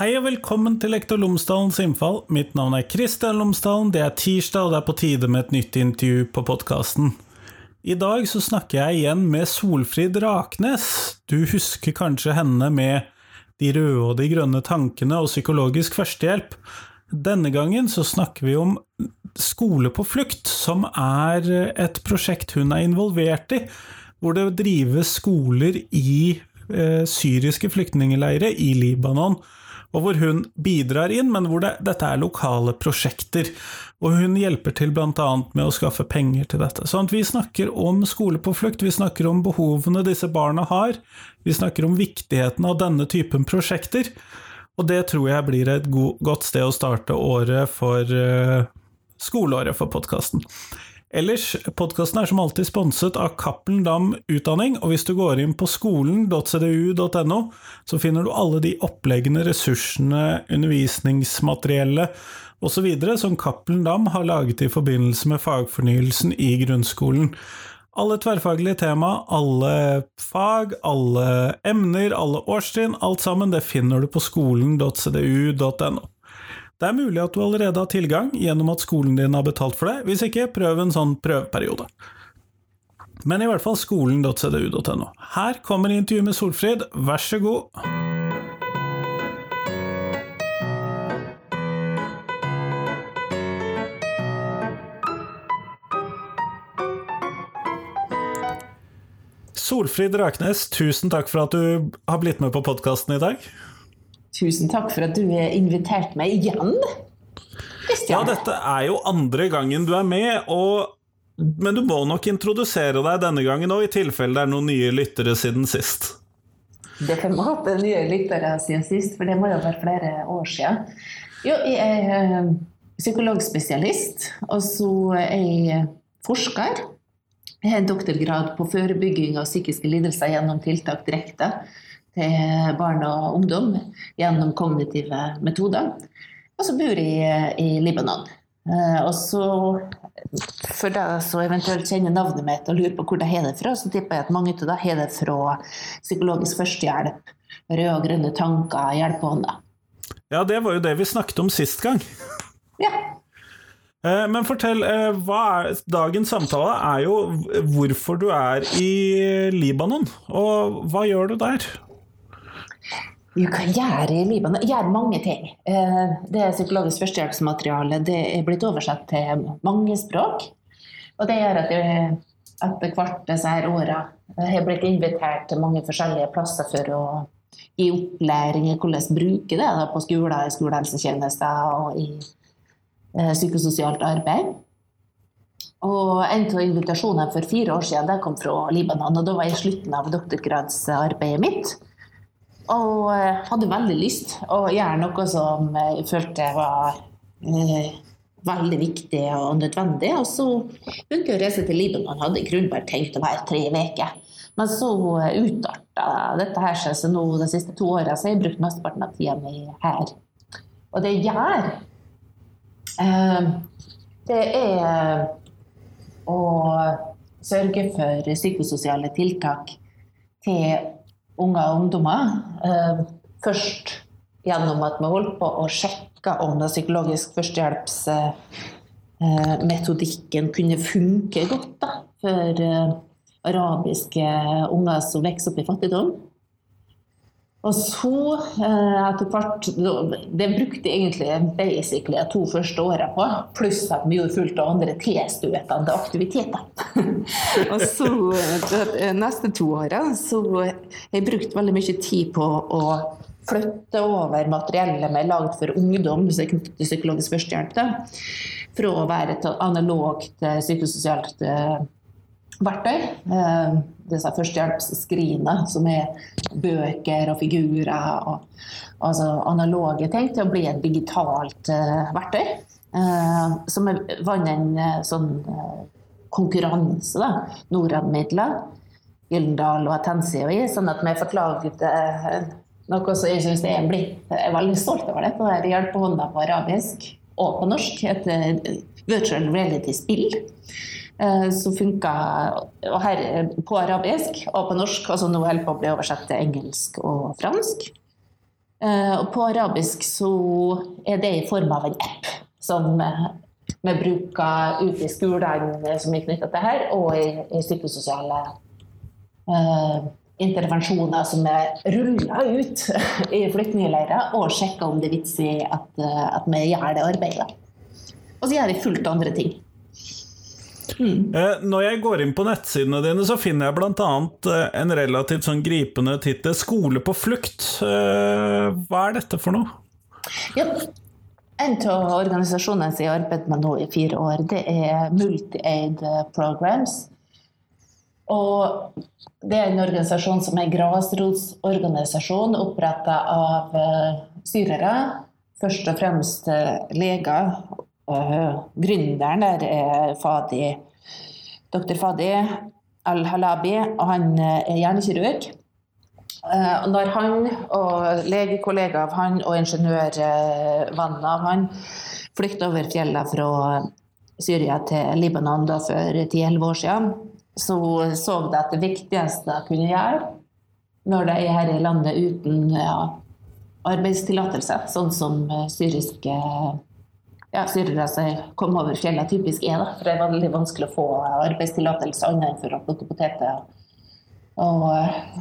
Hei og velkommen til Lektor Lomsdalens innfall. Mitt navn er Kristian Lomsdalen. Det er tirsdag, og det er på tide med et nytt intervju på podkasten. I dag så snakker jeg igjen med Solfrid Raknes. Du husker kanskje henne med de røde og de grønne tankene og psykologisk førstehjelp. Denne gangen så snakker vi om Skole på flukt, som er et prosjekt hun er involvert i, hvor det drives skoler i eh, syriske flyktningleirer i Libanon og hvor hun bidrar inn, men hvor det, dette er lokale prosjekter. Og hun hjelper til bl.a. med å skaffe penger til dette. Sånn at vi snakker om skole på flukt, vi snakker om behovene disse barna har, vi snakker om viktigheten av denne typen prosjekter, og det tror jeg blir et god, godt sted å starte året for uh, skoleåret for podkasten. Ellers, podkasten er som alltid sponset av Cappelen Dam Utdanning, og hvis du går inn på skolen.cdu.no, så finner du alle de oppleggene, ressursene, undervisningsmateriellet osv. som Cappelen Dam har laget i forbindelse med fagfornyelsen i grunnskolen. Alle tverrfaglige tema, alle fag, alle emner, alle årstrinn, alt sammen, det finner du på skolen.cdu.no. Det er mulig at du allerede har tilgang gjennom at skolen din har betalt for det, hvis ikke, prøv en sånn prøveperiode. Men i hvert fall skolen.cdu.no. Her kommer intervjuet med Solfrid, vær så god. Solfrid Raknes, tusen takk for at du har blitt med på podkasten i dag. Tusen takk for at du har invitert meg igjen. Christian. Ja, dette er jo andre gangen du er med, og, men du må nok introdusere deg denne gangen òg, i tilfelle det er noen nye lyttere siden sist. Det kan være nye lyttere siden sist, for det må jo være flere år siden. Jo, jeg er eh, psykologspesialist, og så er jeg forsker. Jeg har en doktorgrad på forebygging av psykiske lidelser gjennom tiltak direkte til barn og ungdom gjennom kognitive metoder. Og så bor jeg i Libanon. Eh, og så, for deg som eventuelt kjenner navnet mitt og lurer på hvor det er det fra, så tipper jeg at mange av dere har det fra psykologisk førstehjelp. Røde og grønne tanker, hjelpehånder. Ja, det var jo det vi snakket om sist gang. Ja. Eh, men fortell, eh, hva er, dagens samtale er jo hvorfor du er i Libanon, og hva gjør du der? Du kan gjøre i Libanon gjøre mange ting. Det det psykologisk førstehjelpsmateriale det er blitt oversatt til mange språk. Og det gjør at jeg etter hvert disse åra har blitt invitert til mange forskjellige plasser for å gi opplæring i hvordan bruke det på skoler, i skolehelsetjenester og i eh, psykososialt arbeid. Og En av invitasjonene for fire år siden kom fra Libanon, og da var jeg i slutten av doktorgradsarbeidet mitt. Og eh, hadde veldig lyst å gjøre noe som jeg følte var eh, veldig viktig og nødvendig. Og så begynte jeg å reise til Libanon. Hadde i grunnen bare tenkt å være tre uker. Men så eh, utarta dette her seg, så nå de siste to åra har jeg brukt mesteparten av tida mi her. Og det gjør, eh, det er å sørge for psykososiale tiltak til unger og ungdommer. Eh, først gjennom at vi holdt på å sjekke om den psykologisk førstehjelpsmetodikken kunne funke godt da, for eh, arabiske unger som vokser opp i fattigdom. Og så, eh, etter hvert Det brukte egentlig basically to første åra på, pluss at vi gjorde fullt av andre tilstøtende aktiviteter. og så, de neste to åra, så jeg brukte veldig mye tid på å flytte over materiellet vi har lagd for ungdom, som er knyttet til psykologisk førstehjelp, fra å være et analogt psykososialt eh, verktøy. Eh, disse førstehjelpsskrinet, som er bøker og figurer og altså analoge ting, til å bli et digitalt uh, verktøy. Uh, som vant en sånn konkurranse, da. Norad-midler. Gyldendal og Atensi og i, sånn at vi fått laget noe som jeg syns blitt Jeg er veldig stolt over det. Det er hjelpehånda på arabisk og på norsk. Et virtual reality-spill. Eh, som funka på arabisk og på norsk, og som nå holder på å bli oversatt til engelsk og fransk. Eh, og på arabisk så er det i form av en app som eh, vi bruker ute i skolene som er knytta til her, og i, i psykososiale eh, intervensjoner som er rulla ut i flyktningleirer, og sjekker om det er vits i at, at vi gjør det arbeidet. Og så gjør vi fullt andre ting. Mm. Når jeg går inn på nettsidene dine, så finner jeg bl.a. Eh, en relativt sånn gripende tittel 'Skole på flukt'. Hva er dette for noe? Ja, en av organisasjonene som jeg har arbeidet med nå i fire år, det er Multi-Aid Programs. Og det er en organisasjon som er grasrotsorganisasjon oppretta av syrere. Først og fremst leger. Uh, gründeren der er Fadi, dr. Fadi al-Halabi, og han er hjernekirurg. Uh, når han og legekollega av han og ingeniørvennen av han flykta over fjellene fra Syria til Libanon da for 10-11 år siden, så så de at det viktigste de kunne gjøre når de er her i landet uten ja, arbeidstillatelse, sånn som eh, syriske ja, syrere som kom over fjellene typisk er. Da. For det er veldig vanskelig å få arbeidstillatelse annet enn for å plukke poteter og,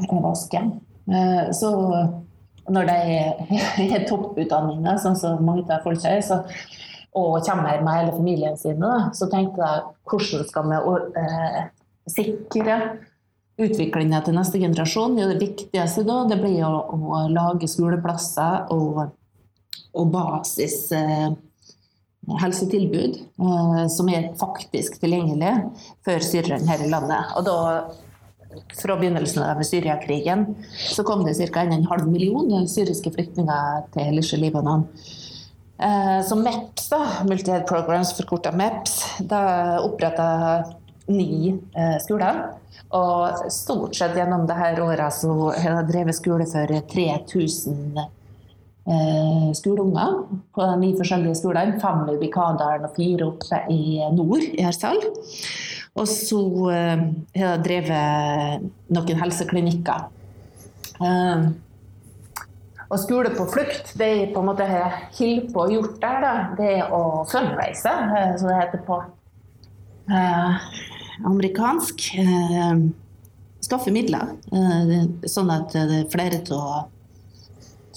og vaske. Eh, så når de er topputdanninger, sånn som mange av folk er, så, og kommer her med hele familien sin, så tenkte jeg hvordan skal vi eh, sikre utviklinga til neste generasjon. Det viktigste da, det blir å, å lage skoleplasser og, og basis eh, helsetilbud eh, som er faktisk tilgjengelig for syrerne her i landet. Og da, fra begynnelsen av Syriakrigen så kom det ca. 1,5 million syriske flyktninger til Lisje, Libanon. Eh, så MEPS, Multi-Head Programs forkorta MEPS, da oppretta ni eh, skoler. Og stort sett gjennom dette året så har de drevet skole for 3000 eh, skoleunger på de ni forskjellige skolene. Fem i Bikadalen og fire oppe i nord i Hersal. Og så eh, har jeg drevet noen helseklinikker. Eh, og skole på flukt, det jeg på en måte har holdt på og gjort der, da, det er å fundraise, eh, som det heter på amerikansk. Skaffe midler, sånn at det er flere av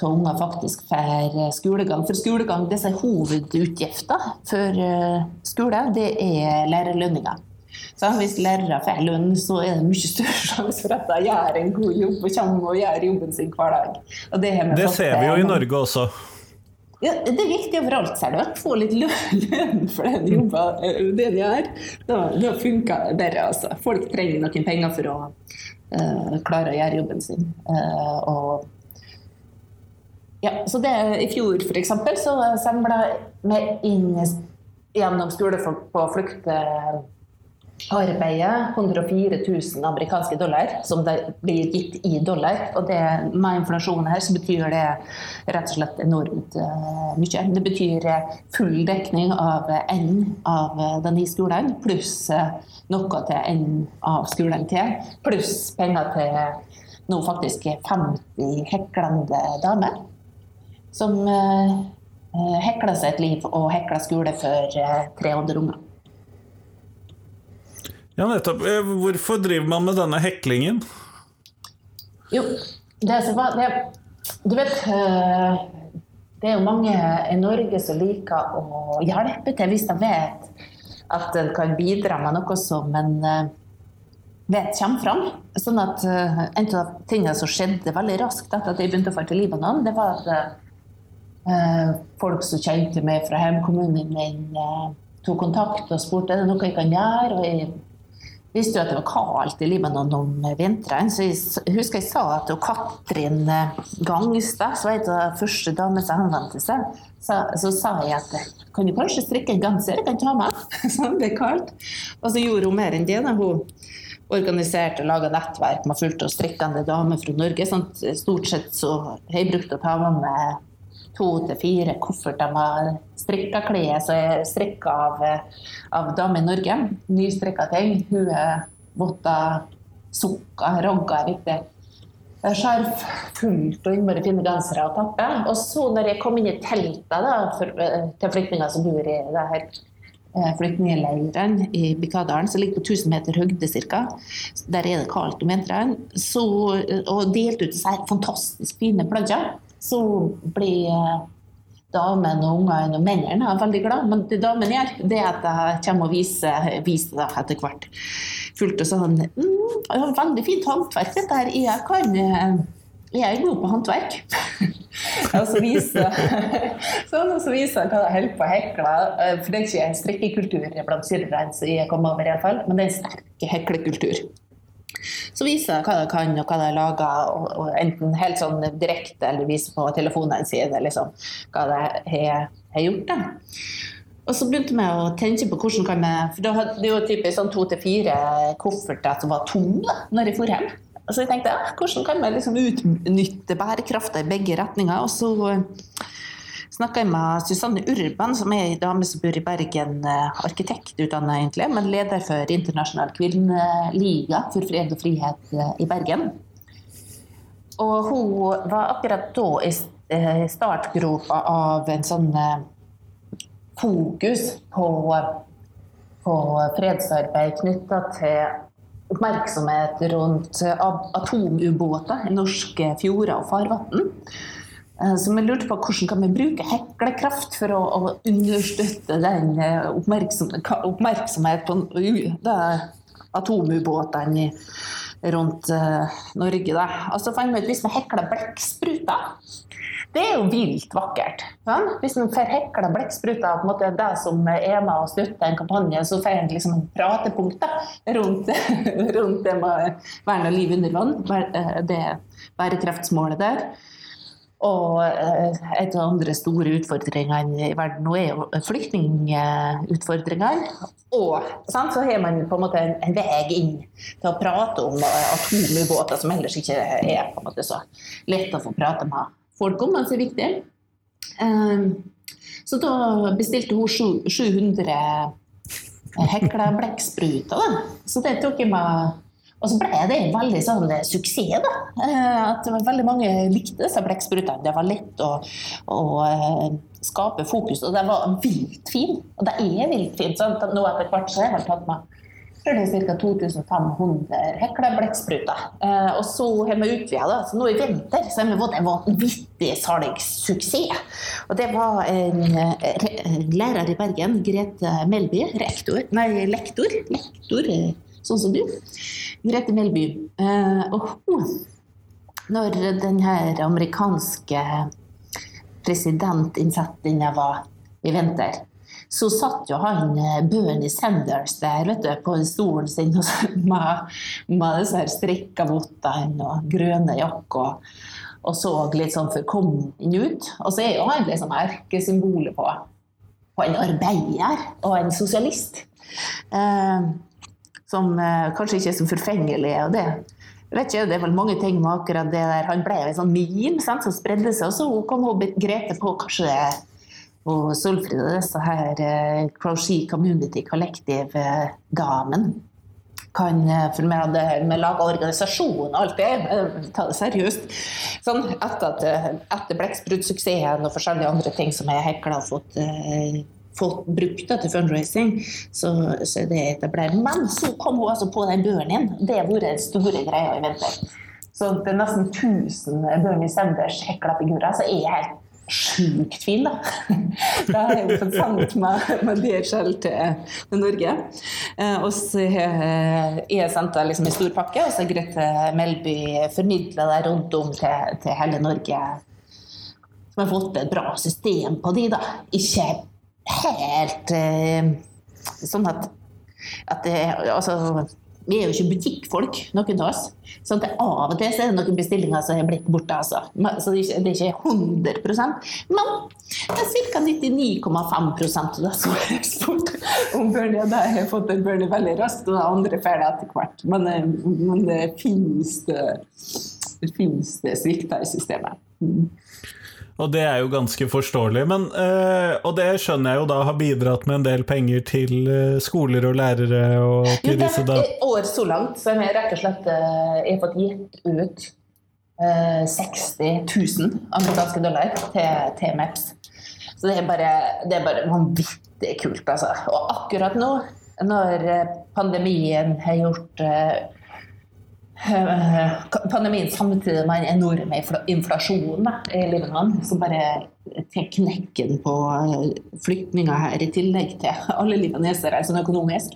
unger faktisk får skolegang. For skolegang, disse er hovedutgifter for eh, skole, det er lærerlønninger. Så hvis lærere får lønn, så er det mye større sjanse for at de gjør en god jobb og kommer og gjør jobben sin hver dag. det, det ser vi jo i Norge også. Ja, det er viktig overalt, ser du. Få litt lønn for den jobben, eh, det de gjør. Da, da funker det bedre. Altså. Folk trenger noen penger for å uh, klare å gjøre jobben sin. Uh, og, ja, så det, I fjor for eksempel, så samla vi inn gjennom skolefolk på fluktearbeidet 104 000 amerikanske dollar, som det blir gitt i dollar. Og det, med inflasjonen her så betyr det rett og slett enormt uh, mye. Det betyr eh, full dekning av én av de denne skolen, pluss noe til én av skolen til, pluss penger til nå faktisk 50 heklende damer. Som hekla seg et liv og hekla skole for 300 unger. Ja, nettopp. Eh, hvorfor driver man med denne heklingen? Jo, det er så det, Du vet eh, Det er jo mange i Norge som liker å hjelpe til hvis de vet at en kan bidra med noe som en eh, vet kommer fram. Sånn at En av tingene som skjedde veldig raskt etter at jeg begynte å dra til Libanon, det var at folk som kjente meg fra hjemkommunen min, tok kontakt og spurte er det noe jeg kan gjøre. og jeg visste jo at det var kaldt i Libanon om vinteren, så jeg husker jeg sa at Katrin eh, Gangstad, som var en av de første damene som henvendte seg, så, så, sa jeg at kan du kanskje strikke en genser jeg kan ta med? sånn det er kaldt. Og så gjorde hun mer enn det. da hun organiserte og laga nettverk med fullt av strikkende damer fra Norge. Sånn, stort sett så jeg brukt å ta med meg to til fire kofferter med strikka klær som er strikka av, av Dame i Norge. Nystrikka ting. Hue, votter, sokker, rogger er viktig. skjerf, fullt og innmari fine gensere å tappe. Og så når jeg kom inn i teltet da, for, eh, til flyktninger som bor i det her flyktningleiren i Bikadalen, som ligger på 1000 meter høyde ca. Der er det kaldt om vinteren. Så, og delte ut disse fantastisk fine plaggene. Så blir damene damen og ungene og mennene veldig glad. Men det damen gjør, det er at jeg kommer og viser, viser det etter hvert fullt og sånn mm, Veldig fint håndverk, dette her. Jeg kan eh, jeg er god på håndverk. og så viser sånn, så viser jeg hva jeg holder på å hekle. Eh, for det er ikke strikkekultur blant syrerne som jeg kom over, i hvert fall, men det er en sterk heklekultur. Så viser jeg hva jeg kan og hva jeg lager, og, og enten helt sånn direkte eller viser på telefonen sine liksom, hva jeg har gjort. Da. Og så begynte vi å tenke på hvordan kan vi For da hadde det jo typisk sånn to til fire kofferter som var tomme når jeg dro hjem. Og så jeg tenkte ja, hvordan kan vi liksom utnytte bærekrafta i begge retninger. Og så snakka med Susanne Urban, som er ei dame som bor i Bergen, eh, arkitektutdanna egentlig, men leder for Internasjonal kvinneliga for fred og frihet eh, i Bergen. Og hun var akkurat da i startgropa av en sånn fokus på, på fredsarbeid knytta til oppmerksomhet rundt atomubåter i norske fjorder og farvann. Eh, så vi lurte på hvordan kan vi bruke heklekraft for å, å understøtte den oppmerksomheten oppmerksomhet, på atomubåtene rundt uh, Norge. Da. Og så fant vi ut hvis vi hekler blekkspruter det er jo vilt vakkert. Ja? Hvis man får hekla blekkspruter, en måte det som er med å støtte en kampanje, så får en liksom en pratepunkt rundt, rundt, det med vern av liv under vann, eh, det bærekraftsmålet der. Og eh, et av de andre store utfordringene i verden nå er jo flyktningutfordringene. Og sant, så har man på en måte en, en vei inn til å prate om atomubåter som ellers ikke er på en måte så lett å få prate med folk om, altså viktig. Ehm, så da bestilte hun 700 hekla blekkspruter. Så det tok jeg med og så ble det en veldig sånn suksess. da, eh, At veldig mange likte disse blekksprutene. Det var lett å, å, eh, skape fokus, og det var vilt fint. Og det er vilt fint. sånn at Nå etter hvert så har jeg tatt meg ca. 2500 hekla blekkspruter. Eh, og så har vi utvida. Så nå i vinter så har vi fått en vanvittig salgssuksess. Og det var en eh, lærer i Bergen, Grete Melby, rektor, nei, lektor, lektor, eh, sånn som du. Grete Melby. Eh, og hun, når den her amerikanske presidentinnsettingen var i vinter så satt jo han eh, Bernie Sanders der vet du, på stolen sin med, med disse strikka vottene og grønne jakker. Og så litt sånn forkommen ut. Og så er jo han liksom erkesymbolet på, på en arbeider og en sosialist. Eh, som eh, kanskje ikke er så forfengelig. og det vet ikke, Det er vel mange ting med akkurat det der. Han ble en sånn meme som spredde seg, og så kom hun Grete på kanskje det og Solfrid og disse her eh, Crochet Community Collective-damen kan eh, For vi hadde vi laga organisasjon og alt det. Eh, ta det seriøst. Sånn etter, etter blekksprut-suksessen og forskjellige andre ting som jeg hekla og fått, eh, fått brukt det til fundraising, så, så er det etablert. Men så kom hun altså på den børen Det har vært den store greia i vinter. Så det er nesten 1000 Bernie Sanders hekla figurer. Så er jeg helt sjukt fin, da. Det har jeg jo fått sendt med, med DHL til, til Norge. Eh, og så har jeg sendt det liksom i stor pakke, og så har Grete Melby formidla det rundt om til, til, hele Norge. Som har fått et bra system på de, da. Ikke helt eh, sånn at, at det, altså, vi er jo ikke butikkfolk, noen av oss. Så at av og til er det noen bestillinger som er blitt borte. Altså. Så det er ikke 100 men det er ca. 99,5 av det som er eksport. Om Bernie og jeg har fått en Bernie veldig raskt, og det andre får det etter hvert. Men, eh, men det finnes det, det, det svikter i systemet. Mm. Og det er jo ganske forståelig. Men, øh, og det skjønner jeg jo da har bidratt med en del penger til øh, skoler og lærere og til disse da et år så langt, så har jeg rett og slett øh, jeg fått gitt ut eh, 60 000 amerikanske dollar til, til Maps. Så det er, bare, det er bare vanvittig kult, altså. Og akkurat nå, når pandemien har gjort pandemien samtidig med en enorm inflasjon i Libanon, som bare tar knekken på flyktninger her, i tillegg til alle libanesere sånn økonomisk.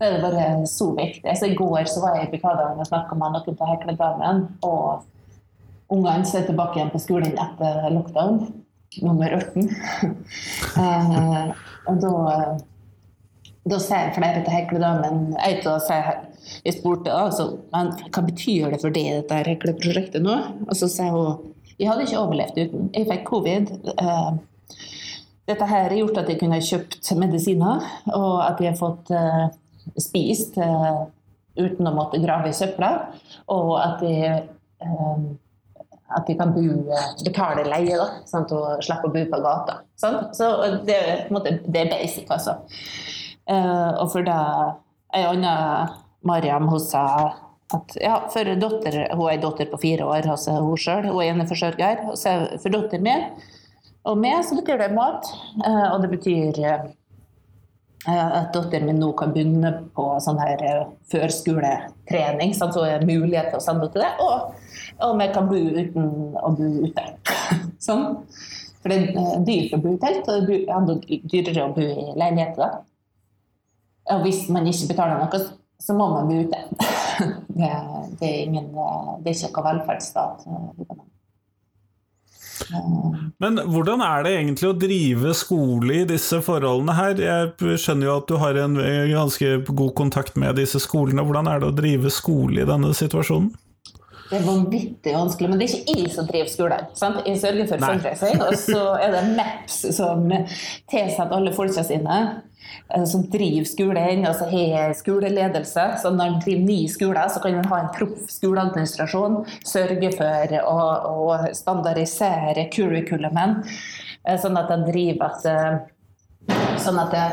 Så er det bare så viktig. Så I går så var jeg i Bikadaen og snakka med noen på Hekledamen. Og ungene ser er tilbake igjen på skolen etter lockdown, nummer 18. eh, og da da ser flere til Hekledamen Jeg jeg spurte altså, men hva betyr det for deg, dette hekleprosjektet nå? Og så sier hun jeg hadde ikke overlevd uten. Jeg fikk covid. Eh, dette har gjort at jeg kunne kjøpt medisiner, og at jeg har fått uh, spist uh, uten å måtte grave i søpla. Og at jeg, at jeg kan bo, betale leie, da, sant? og slippe å bo på gata. Sant? Så det, det, er basic, altså. Og for da ei anna Mariam hun sa at ja, for dotter, hun er en datter på fire år, altså hun sjøl, hun er eneforsørger. For datteren min og meg så betyr det mat, eh, og det betyr eh, at datteren min nå kan begynne på sånn her eh, førskoletrening, sånn så er mulighet til å sende henne til det. Og, og vi kan bo uten å bo ute. sånn. For det er dyrt å bo i telt, og det er enda dyrere å bo i leilighet. Og hvis man ikke betaler noe, så må man bo ute. Det, er det er ikke noen velferdsstat. Men hvordan er det egentlig å drive skole i disse forholdene her? Jeg skjønner jo at du har en ganske god kontakt med disse skolene. Hvordan er det å drive skole i denne situasjonen? Det er vanvittig vanskelig, men det er ikke jeg som driver skolen. Sant? Jeg sørger for fundraising, og så er det MEPS som tilsetter alle folka sine. Eh, som driver skolen, altså har skoleledelse. Så når en driver ny skole, så kan en ha en proff skoleadministrasjon. Sørge for å, å standardisere curriculumen, eh, sånn at en driver at eh, Sånn at det,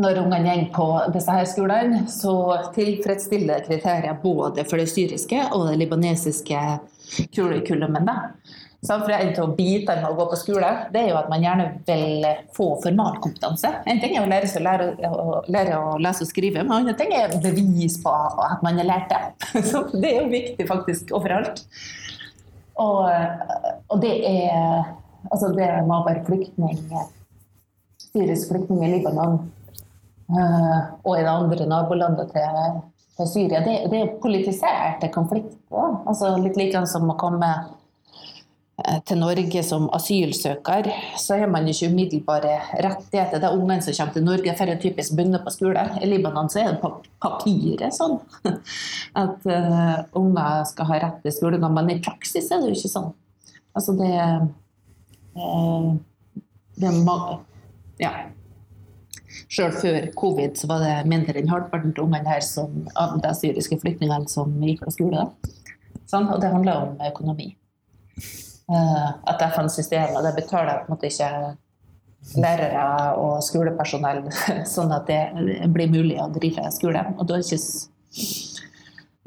når ungene går på disse her skolene, så tilfredsstiller kriterier både for det syriske og det libanesiske curriculumen. For En av bitene med å gå på skole det er jo at man gjerne vil få formalkompetanse. En ting er å lære, å lære, å lære å lese og skrive, men en annen ting er bevis på at man har lært det. Så det er jo viktig faktisk overalt. Og, og det er altså det med å være flyktning, syrisk flyktning i Libanon og i det andre nabolandet til, til Syria, det, det er politiserte konflikter. Altså litt like som å komme Eh, til Norge som asylsøker, så har man ikke umiddelbare rettigheter. Er ungene som kommer til Norge får typisk begynne på skole. I Libanon så er det på papiret sånn at uh, unger skal ha rett til skolegang, men i praksis er det jo ikke sånn. Altså det, uh, det er mange Ja. Sjøl før covid så var det mindre enn halvparten av ungene her som, av de syriske flyktningene som gikk på skole. Sånn, og det handler om økonomi. Uh, at FN-systemet det betaler på en måte ikke lærere og skolepersonell sånn at det blir mulig å drive skole. Og da er ikke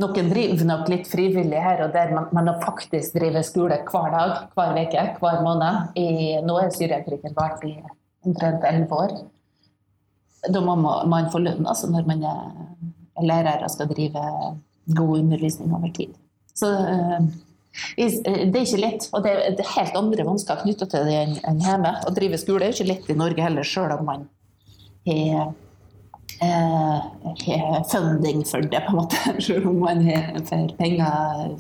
noen driver nok litt frivillig her og der, men å faktisk drive skole hver dag, hver uke, hver måned. I, nå er Syriakrigen vart i omtrent elleve år. Da må man få lønn altså, når man er lærer og skal drive god undervisning over tid. Så eh, Eh, det er ikke lett, og det er helt andre vansker knytta til det enn hjemme. Å drive skole er ikke lett i Norge heller, sjøl om man har eh, funding for det, på en måte. Selv om man har penger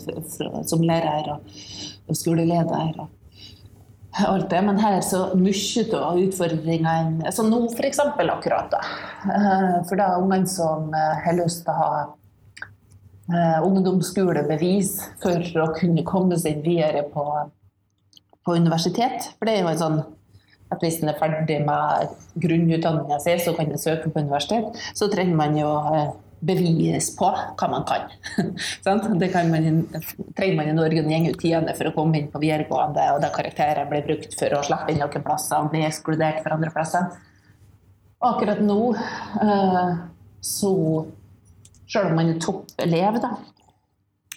som lærer og skoleleder. og alt det, Men her er så mye av utfordringene Som nå, f.eks. akkurat. da. Eh, for da ungene som har lyst til å ha eh, ungdomsskolebevis for å kunne komme seg videre på, på, universitet. For det er jo en sånn at hvis en er ferdig med grunnutdanninga si, så kan en søke på universitet. Så trenger man jo eh, bevis på hva man kan. det kan man, trenger man i Norge når går ut tiende for å komme inn på videregående, og da karakterer blir brukt for å slippe inn noen plasser og bli ekskludert for andre plasser. Akkurat nå eh, så selv om man er toppelev, da,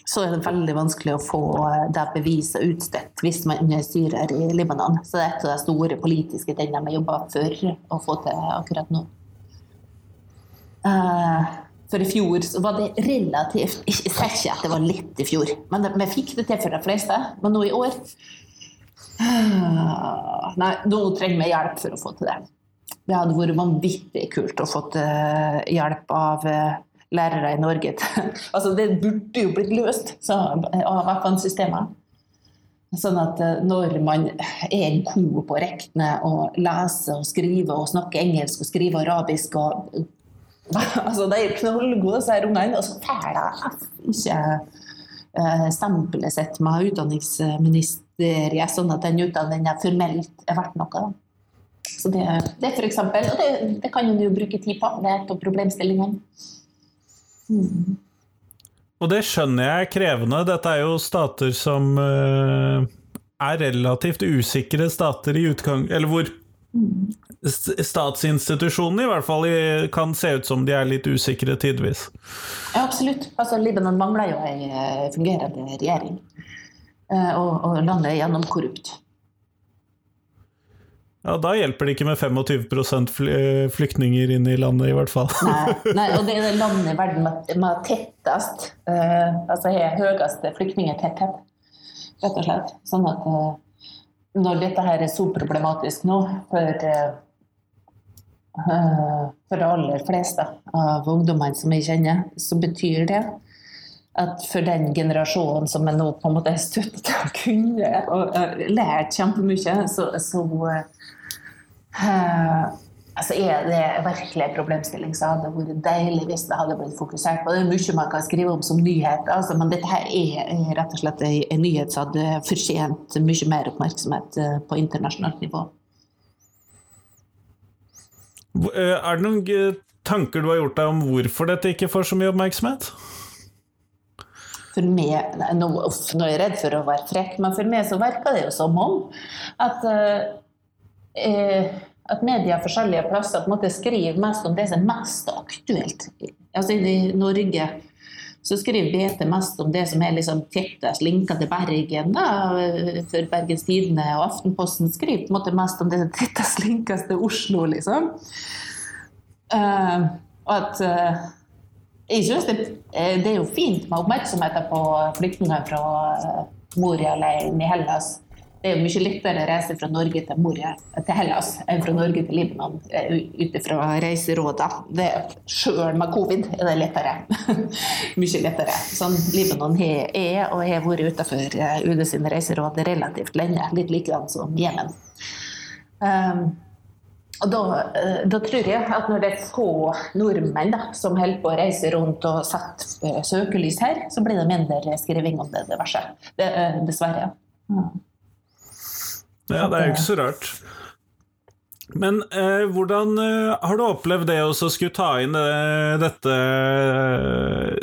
så er det veldig vanskelig å få eh, det beviset utstedt hvis man styrer i Libanon. Så det er et av de store politiske tingene vi jobba for å få til akkurat nå. Uh, for i fjor så var det relativt Jeg sier ikke at det var litt i fjor, men vi fikk det til for de fleste. Men nå i år Nei, nå trenger vi hjelp for å få til det. Det hadde vært vanvittig kult å få hjelp av lærere i Norge. altså det burde jo blitt løst av FN-systemet. Sånn at eh, når man er god på å regne og lese og skrive og snakke engelsk og skrive arabisk og altså De er knallgode, disse ungene, og så får de ikke uh, stempelet sitt med utdanningsministeriet, sånn at den utdanningen formelt er verdt noe. Så det, det for eksempel, og det, det kan en jo bruke tid på. Det er et av problemstillingene. Mm. Og det skjønner jeg er krevende. Dette er jo stater som uh, er relativt usikre stater i utgang... Eller hvor. Statsinstitusjonene i hvert fall kan se ut som de er litt usikre tidvis. Ja, absolutt. Altså, Libanon mangler jo en eh, fungerende regjering. Uh, og, og landet er gjennomkorrupt. Ja, Da hjelper det ikke med 25% flyktninger inn i landet, i hvert fall. Nei, nei og det er det landet i verden med, med tettest, uh, altså har høyeste flyktningtetthet, rett og slett. Sånn at uh, når dette her er så problematisk nå for, uh, for de aller fleste av ungdommene som jeg kjenner, så betyr det at for den generasjonen som er nå på en måte er støttet til å kunne og lært kjempemye, så, så Uh, altså er det virkelig en problemstilling, så hadde vært deilig hvis det hadde blitt fokusert på. Det er mye man kan skrive om som nyhet, altså, men dette her er, rett og slett en, nyhet som hadde fortjent mye mer oppmerksomhet uh, på internasjonalt nivå. Eh, er det noen tanker du har gjort deg om hvorfor dette ikke får så mye oppmerksomhet? For meg, nå, nå er jeg redd for å være frekk, men for meg så virker det jo som om at eh, at media forskjellige plasser på en måte skriver mest om det som er mest aktuelt. Altså I Norge så skriver BT mest om det som er liksom tettest linka til Bergen. Da, for Bergens Tidende og Aftenposten skriver på en måte mest om det som er tettest linka til Oslo, liksom. Uh, at uh, jeg synes det, eh, det, er jo fint med oppmerksomheten på flyktninger fra Moria-leiren i Hellas det er jo mye lettere å reise fra Norge til, Moria, til Hellas enn fra Norge til Libanon eh, ut ifra reiserådene. Sjøl med covid er det lettere. mye lettere. Sånn Libanon er og har vært utenfor eh, UD sine reiseråd relativt lenge. Litt likedan som Jemen. Um, og da, eh, da, tror jeg at når det er få nordmenn da, som holder på å reise rundt og setter søkelys her, så blir det mindre skriving om det diverse. Dessverre. Mm. Ja, det er jo ikke så rart. Men eh, hvordan eh, har du opplevd det å skulle ta inn eh, dette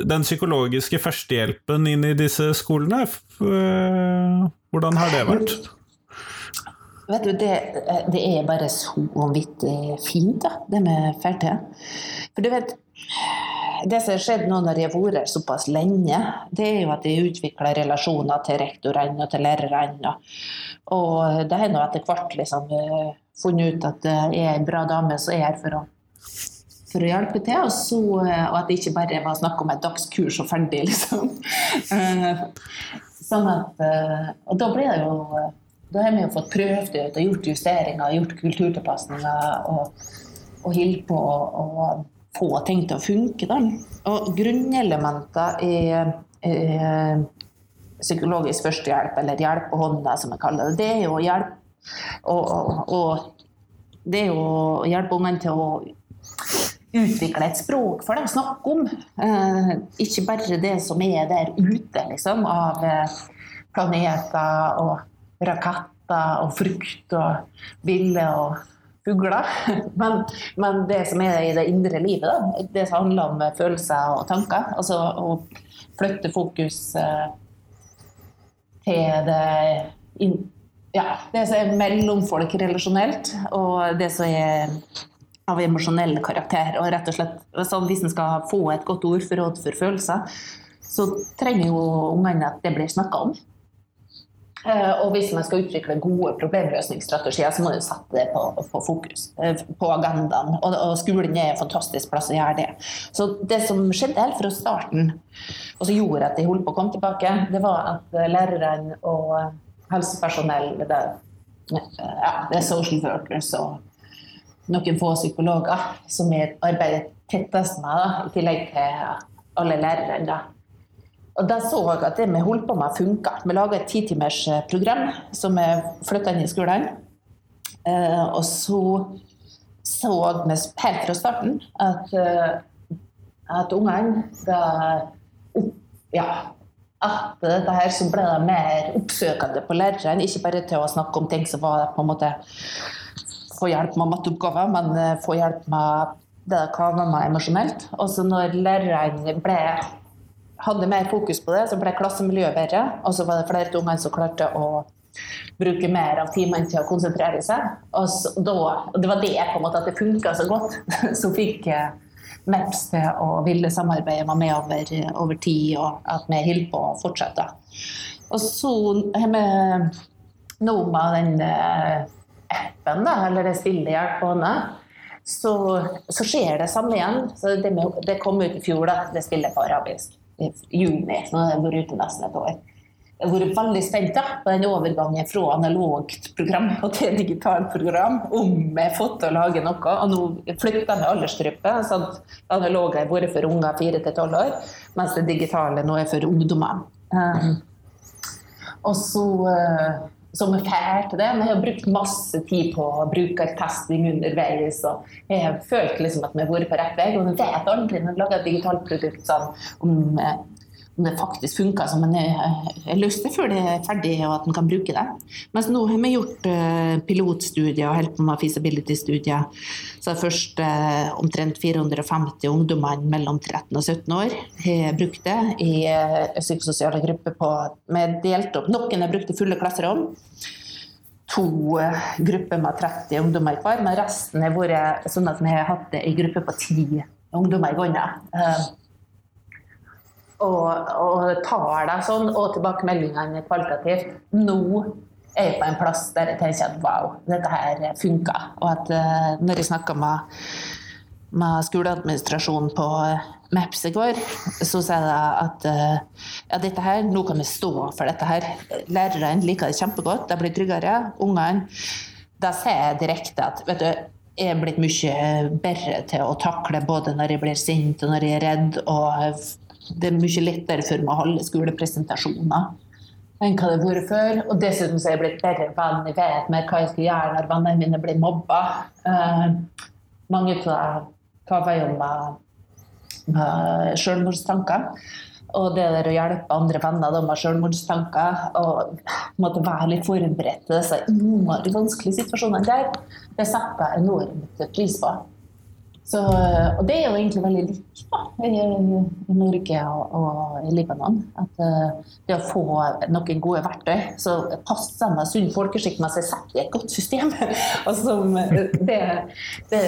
Den psykologiske førstehjelpen inn i disse skolene? Eh, hvordan har det vært? Vet du, det, det er bare så vanvittig fint, da, det med Ferte. For du vet det som har skjedd nå når jeg har vært såpass lenge, det er jo at jeg utvikler relasjoner til rektorene og til lærerne. Og det har jeg etter hvert liksom eh, funnet ut at jeg er en bra dame som er her for å, for å hjelpe til. Og, så, eh, og, at det ikke bare var snakk om et dagskurs og ferdig, liksom. Eh, sånn at, og da ble det jo da har vi jo fått prøvd ut og gjort justeringer, gjort kulturtilpasninger og, og holdt på. å få ting til å funke. Da. Og grunnelementer i, i psykologisk førstehjelp, eller hjelp på hånda, som jeg kaller det, det er jo å hjelpe og, det er jo å hjelpe ungene til å utvikle et språk for dem å snakke om. Eh, ikke bare det som er der ute, liksom, av eh, planeter og raketter og frukt og biller og fugler. Men, men, det som er i det indre livet, da, det som handler om følelser og tanker, altså å flytte fokus eh, til det ja, det som er mellomfolk relasjonelt, og det som er av emosjonell karakter. Og rett og slett, sånn, Hvis en skal få et godt ord for følelser, så trenger jo ungene at det blir snakka om. Eh, og hvis man skal utvikle gode problemløsningsstrategier, så må man sette det på, på fokus, eh, på agendaen. Og, og, skolen er en fantastisk plass å gjøre det. Så det som skjedde helt fra starten, og som gjorde at de holdt på å komme tilbake, det var at lærerne og helsepersonell, det, ja, det er social workers og noen få psykologer som vi arbeider tettest med, da, i tillegg til alle lærerne. Og da så jeg at det vi holdt på med, funka. Vi laga et titimersprogram eh, som vi flytta inn i skolen. Uh, og så så vi helt fra starten at, uh, at ungene da ja, etter dette her så ble de mer oppsøkende på læreren. Ikke bare til å snakke om ting som var på en måte få hjelp med matteoppgaver, men få hjelp med det de kan være emosjonelt. Og så når læreren ble hadde mer fokus på det, så ble klassemiljøet bedre. Og så var det flere unger som klarte å bruke mer av timene til å konsentrere seg. Og, da, det var det på en måte at det funka så godt, Så fikk eh, MEPS til å ville samarbeide med meg over, over tid, og at vi holdt på å fortsette. Og så har vi nå med den eh, appen, da, eller det spillet hjelp på hånda, så, så, skjer det samme igjen. Så det, det kom ut i fjor, da, det spillet på arabisk juni. Nå har jeg vært ute nesten et år. Jeg har vært veldig spent da, på den overgangen fra analogt program til digitalt program. Om jeg har fått til å lage noe. Og nå flytter jeg aldersgruppe. sånn Analoge har vært for unger fire til 12 år, mens det digitale nå er for ungdommer. Um, og så uh, som er fæl til det. Men jeg har brukt masse tid på brukertesting underveis. og Jeg har følt liksom at vi har vært på rett vei. Og jeg vet aldri når jeg lager et digitalt produkt sånn, om, eh, om, det faktisk funker som en har lyst til før det er ferdig og at en kan bruke det. Mens nå har vi gjort uh, pilotstudier og holdt på med feasibility-studier. Så først uh, omtrent 450 ungdommer mellom 13 og 17 år har brukt det i uh, psykososiale grupper på vi delte opp. Noen har brukt det fulle klasserom to grupper med 30 ungdommer hver, men resten har vært sånn at vi har hatt det i grupper på ti ungdommer i gangen og, og deg sånn, og tilbakemeldingene kvalitativt. Nå er jeg på en plass der jeg tenker at wow, dette her funker. Og at uh, når jeg snakka med, med skoleadministrasjonen på Maps i går, så sier jeg at uh, ja, dette her, nå kan vi stå for dette her. Lærerne liker det kjempegodt, de blir tryggere. Ungene Da ser jeg direkte at vet du, jeg er blitt mye bedre til å takle både når jeg blir sint og når jeg er redd, og det er mye lettere for meg å holde skolepresentasjoner enn hva det har vært før. Og dessuten så er jeg blitt bedre venn. Jeg vet mer hva jeg skal gjøre når vennene mine blir mobba. Uh, mange av kaver jo med, med selvmordstanker. Og det der å hjelpe andre venner med selvmordstanker og måtte være litt forberedt til disse innmari vanskelige situasjonene der, det setter jeg enormt pris på. Så, og det er jo egentlig veldig likt da, i, i Norge og, og, i Libanon. At uh, det å få noen gode verktøy som passer med sunn folkeskikk med seg selv i et godt system. og som det, det,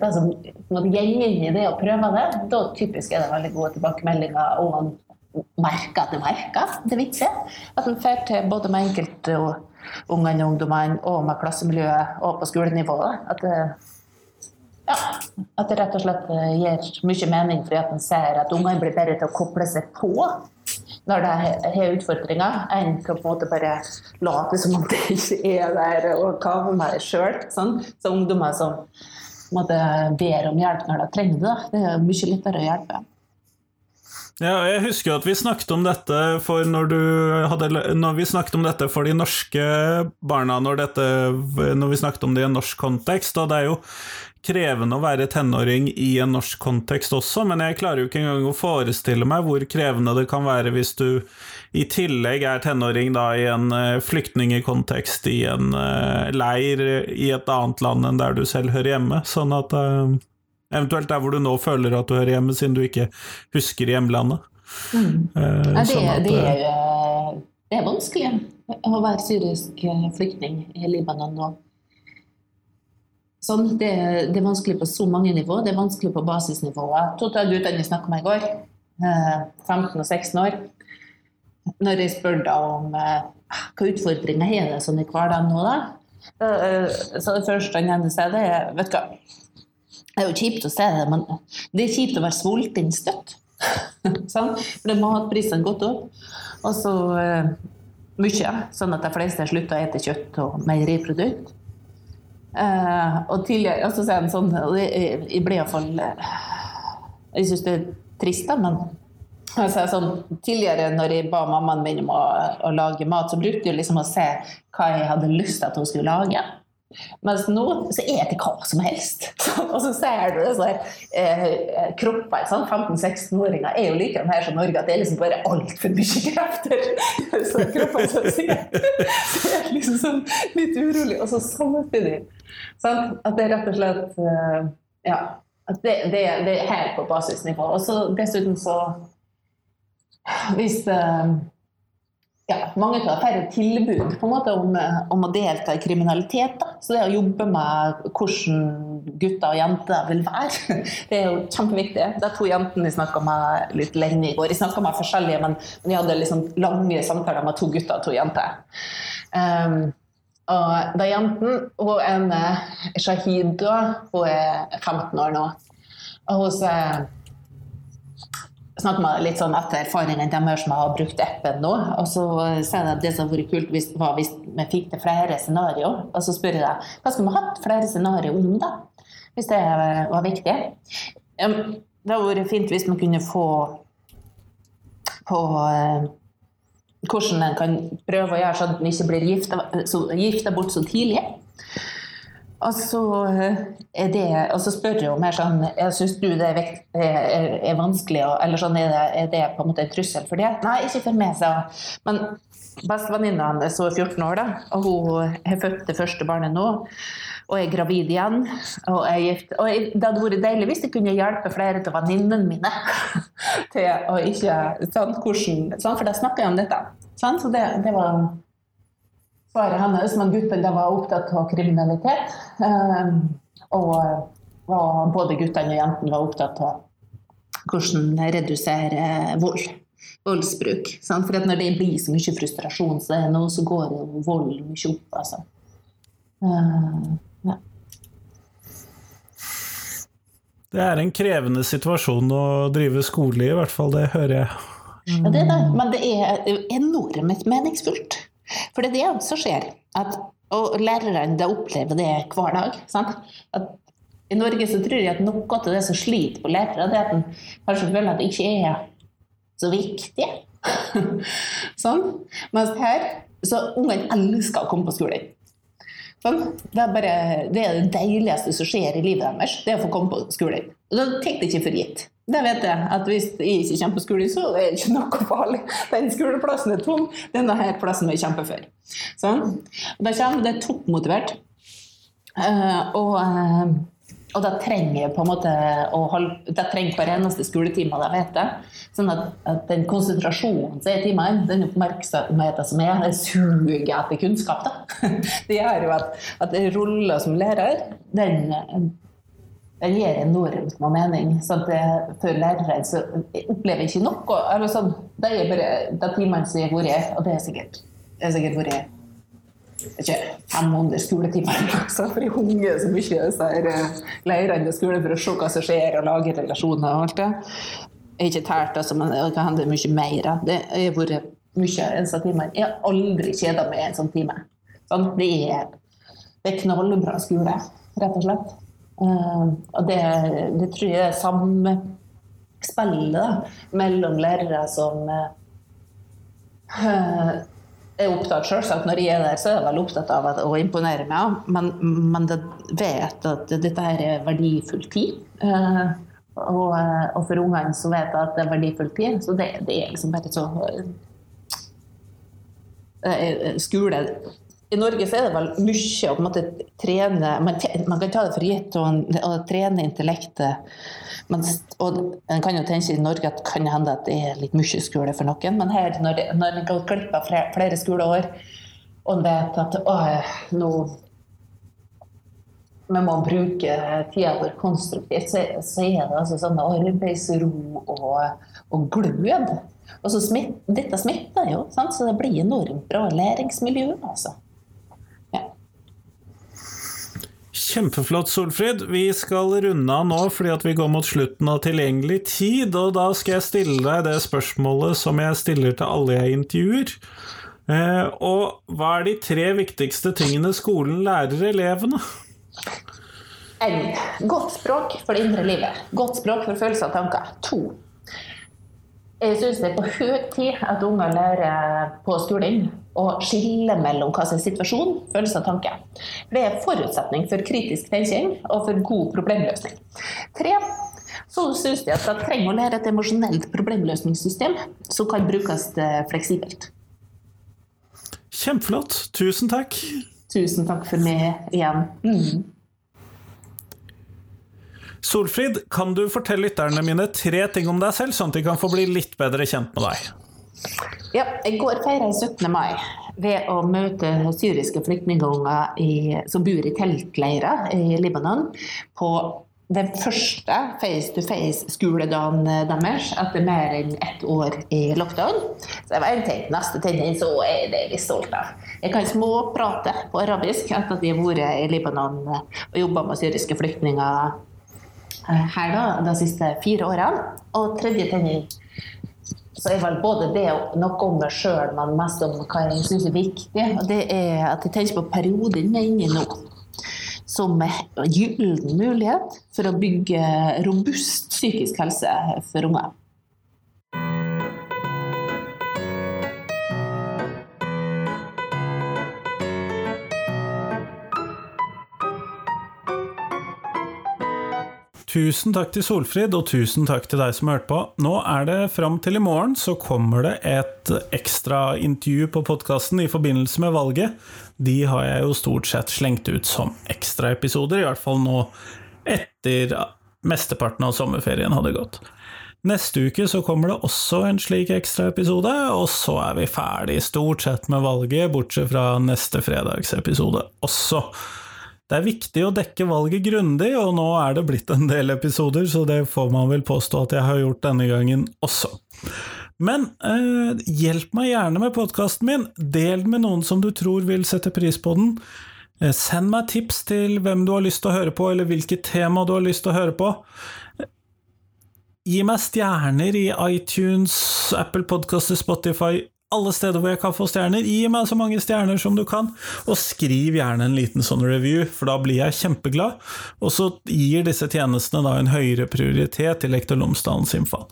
det som det gjelder inn i det å prøve det, da typisk er det veldig gode tilbakemeldinger. og merker at det merker, det vitser. At man får til både med enkeltungene og ungdommene og med klassemiljøet og på skolenivået. At det, ja, at det rett og slett eh, gir mye mening fordi at en ser at ungene blir bedre til å koble seg på når de har utfordringer, enn til å på en måte bare late som om det ikke er der og kave med det sjøl. Sånn. Så ungdommer som måtte, ber om hjelp når de trenger det, det er mye lettere å hjelpe. Ja, jeg husker at vi snakket om dette for når, du hadde, når vi snakket om dette for de norske barna, når, dette, når vi snakket om det i en norsk kontekst. Og det er jo krevende å være tenåring i en norsk kontekst også, men jeg klarer jo ikke engang å forestille meg hvor krevende det kan være hvis du i tillegg er tenåring da i en uh, flyktningekontekst, i en uh, leir i et annet land enn der du selv hører hjemme. Sånn at uh, Eventuelt der hvor du nå føler at du hører hjemme, siden du ikke husker hjemlandet. Mm. Ja, det, sånn at, det, er det er vanskelig å være syrisk flyktning i Libanon nå. Sånn, det, det, er vanskelig på så mange nivå. Det er vanskelig på basisnivået. Total utdanning snakka om i går. eh, 15 og 16 år, når jeg spør da om eh, hva utfordringer har det sånn i hverdagen nå, da? Eh, Så det første han nevner seg, det er Vet du hva, det er jo kjipt å se det, men det er kjipt å være sulten støtt. sånn? For det matprisene gått opp. Og så eh, mye, sånn at de fleste har slutta å ete kjøtt og meieriprodukt. Eh, og tidligere så er det sånn, og det, jeg, ble iallfall Jeg syns det er trist, da, men altså, sånn, tidligere når jeg ba mammaen min om å, å lage mat, så brukte jeg liksom å se hva jeg hadde lyst til at hun skulle lage. Mens nå så er det hva som helst. og så ser du sånn eh, kropper. Sånn, 15-16-åringer er jo like her som Norge, at det er liksom bare altfor mye krefter. så kroppen så ser, er liksom sånn litt urolig, og så samtidig. Sånn, at det er rett og slett eh, Ja. At det, det, det er her på basisnivå. Og så dessuten så Hvis eh, ja, mange tar færre tilbud på en måte om, om, å delta i kriminalitet. Da. Så det å jobbe med hvordan gutter og jenter vil være, det er jo kjempeviktig. Er to jentene jeg snakka med litt lenge i går. Jeg snakka med forskjellige, men, jeg hadde liksom lange samtaler med to gutter og to jenter. Um, og da jenten Hun ene, Shahid, hun er 15 år nå. Og hun sier snakker med litt sånn etter erfaringene deres som har brukt appen nå. Og så sier jeg at det som hadde vært kult, hvis, var hvis vi fikk til flere scenarioer. Og så spør jeg deg, hva skulle vi hatt flere scenarioer om, da? Hvis det var viktig. Det hadde vært fint hvis man kunne få på uh, hvordan en kan prøve å gjøre sånn at en ikke blir gifta bort så tidlig. Og så, er det, og så spør jeg jo mer sånn Syns du det er, vekt, er, er vanskelig, eller sånn, er det, er det, på en måte en trussel for det? Nei, ikke for meg, sa. Men bestevenninna hennes er 14 år, da, og hun har født det første barnet nå. Og er gravid igjen. Og er gift. Og det hadde vært deilig hvis jeg kunne hjelpe flere av venninnene mine til å ikke sånn, hvordan, sånn, For da snakker jeg om dette. Sånn, så det, det var svaret hennes, men guttene var opptatt av kriminalitet. Ehm, og både guttene og jentene var opptatt av hvordan redusere vold. Voldsbruk. For når det blir så mye frustrasjon, så, noe, så går jo vold mye opp. Altså. Ehm, ja. Det er en krevende situasjon å drive skole i, i hvert fall. Det hører jeg. Ja, det det. Men det er enormt meningsfullt. For det er det som skjer. At, og lærerne de opplever det hver dag. I Norge så tror jeg at noe av det som sliter på lærere, det er at en kanskje føler at det ikke er så viktig. sånn. Mens her så ungene elsker å komme på skolen. Sånn. Det, er bare, det er det deiligste som skjer i livet deres, det er å få komme på skolen. Da tar jeg det ikke for gitt. Det vet jeg, at hvis jeg ikke kommer på skolen, så er det ikke noe farlig. Den skoleplassen er tom, denne plassen må jeg kjempe for. Sånn. Da kommer det toppmotivert. Uh, og, uh, og da trenger jeg på en måte å holde, da trenger hver eneste skoletime da vet jeg. Sånn at, at, den konsentrasjonen som er i timene, den oppmerksomheten som er, det suger etter kunnskap. da. Det gjør jo at, at rolla som lærer, den det gir enormt med mening. Så det, for lærere så opplever jeg ikke noe. Eller sånn, det er bare de timene som har vært, og det er sikkert, det er sikkert vært ikke 500 skoletimer altså, for jeg hunger så mye disse eh, leirene i skolen for å se hva som skjer, og lage relasjoner og alt det. Jeg har ikke tært, altså, men det kan hende mye mer. Det har vært mye en sånn time. Jeg har aldri kjeda meg en sånn time. Sånn, det, er, det er knallbra skole, rett og slett. Uh, og det, det, tror jeg er samspillet mellom lærere som uh, er opptatt selvsagt Når jeg er der, så er jeg vel opptatt av å imponere meg, men, men det vet at dette her er verdifull tid. Og, og, for ungene så vet jeg at det er verdifull tid. Så det, det er liksom bare så Skole i Norge så er det vel mye å trene man, man, kan ta det for gitt og trene intellektet. Men, og En kan jo tenke i Norge at kan hende at det er litt mye skole for noen, men her, når, når en går glipp av flere, flere skoleår, og en vet at å, nå vi må bruke tida vår konstruktivt, så, så, er det altså sånn arbeidsro og, og glød. Og så smitt, dette smitter jo, sant? så det blir enormt bra læringsmiljø. altså. Kjempeflott, Solfrid. Vi skal runde av nå fordi at vi går mot slutten av tilgjengelig tid. Og da skal jeg stille deg det spørsmålet som jeg stiller til alle jeg intervjuer. Eh, og hva er de tre viktigste tingene skolen lærer elevene? En, godt språk for det indre livet. Godt språk for følelser og tanker. To. Jeg syns det er på høy tid at unger lærer på skolen å skille mellom hva som er situasjon, følelse og tanke. For det er forutsetning for kritisk tenkning og for god problemløsning. Tre, så syns de at de trenger å lære et emosjonelt problemløsningssystem som kan brukes eh, fleksibelt. Kjempeflott. Tusen takk. Tusen takk for meg igjen. Mm. Solfrid, kan du fortelle lytterne mine tre ting om deg selv, sånn at de kan få bli litt bedre kjent med deg? Ja, I går feira jeg 17. mai ved å møte syriske flyktninger som bor i teltleirer i Libanon, på den første face-to-face-skoledagen deres etter mer enn ett år i lockdown. Så det var en ting. Neste ting så er det litt stolt av. Jeg kan småprate på arabisk etter at jeg har vært i Libanon og jobba med syriske flyktninger eh, her da, de siste fire årene. Og tredje ting så er vel både det og noe om meg sjøl, men mest om hva jeg syns er viktig. Og det er at jeg tenker på perioden vi er inne i nå som en gyllen mulighet for å bygge robust psykisk helse for unger. Tusen takk til Solfrid, og tusen takk til deg som hørte på. Nå er det fram til i morgen, så kommer det et ekstra intervju på podkasten i forbindelse med valget. De har jeg jo stort sett slengt ut som ekstraepisoder, i hvert fall nå etter mesteparten av sommerferien hadde gått. Neste uke så kommer det også en slik ekstraepisode, og så er vi ferdig stort sett med valget, bortsett fra neste fredagsepisode også. Det er viktig å dekke valget grundig, og nå er det blitt en del episoder, så det får man vel påstå at jeg har gjort denne gangen også. Men eh, hjelp meg gjerne med podkasten min, del med noen som du tror vil sette pris på den. Eh, send meg tips til hvem du har lyst til å høre på, eller hvilket tema du har lyst til å høre på. Gi meg stjerner i iTunes, Apple Podcaster, Spotify, alle steder hvor jeg kan få stjerner. Gi meg så mange stjerner som du kan, og skriv gjerne en liten sånn review, for da blir jeg kjempeglad. Og så gir disse tjenestene da en høyere prioritet til Lektor Lomsdalens innfall.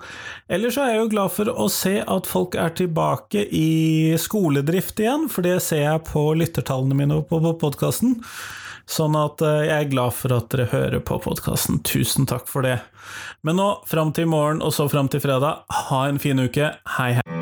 Ellers er jeg jo glad for å se at folk er tilbake i skoledrift igjen, for det ser jeg på lyttertallene mine på podkasten. Sånn at eh, jeg er glad for at dere hører på podkasten. Tusen takk for det. Men nå, fram til i morgen, og så fram til fredag, ha en fin uke. Hei, hei.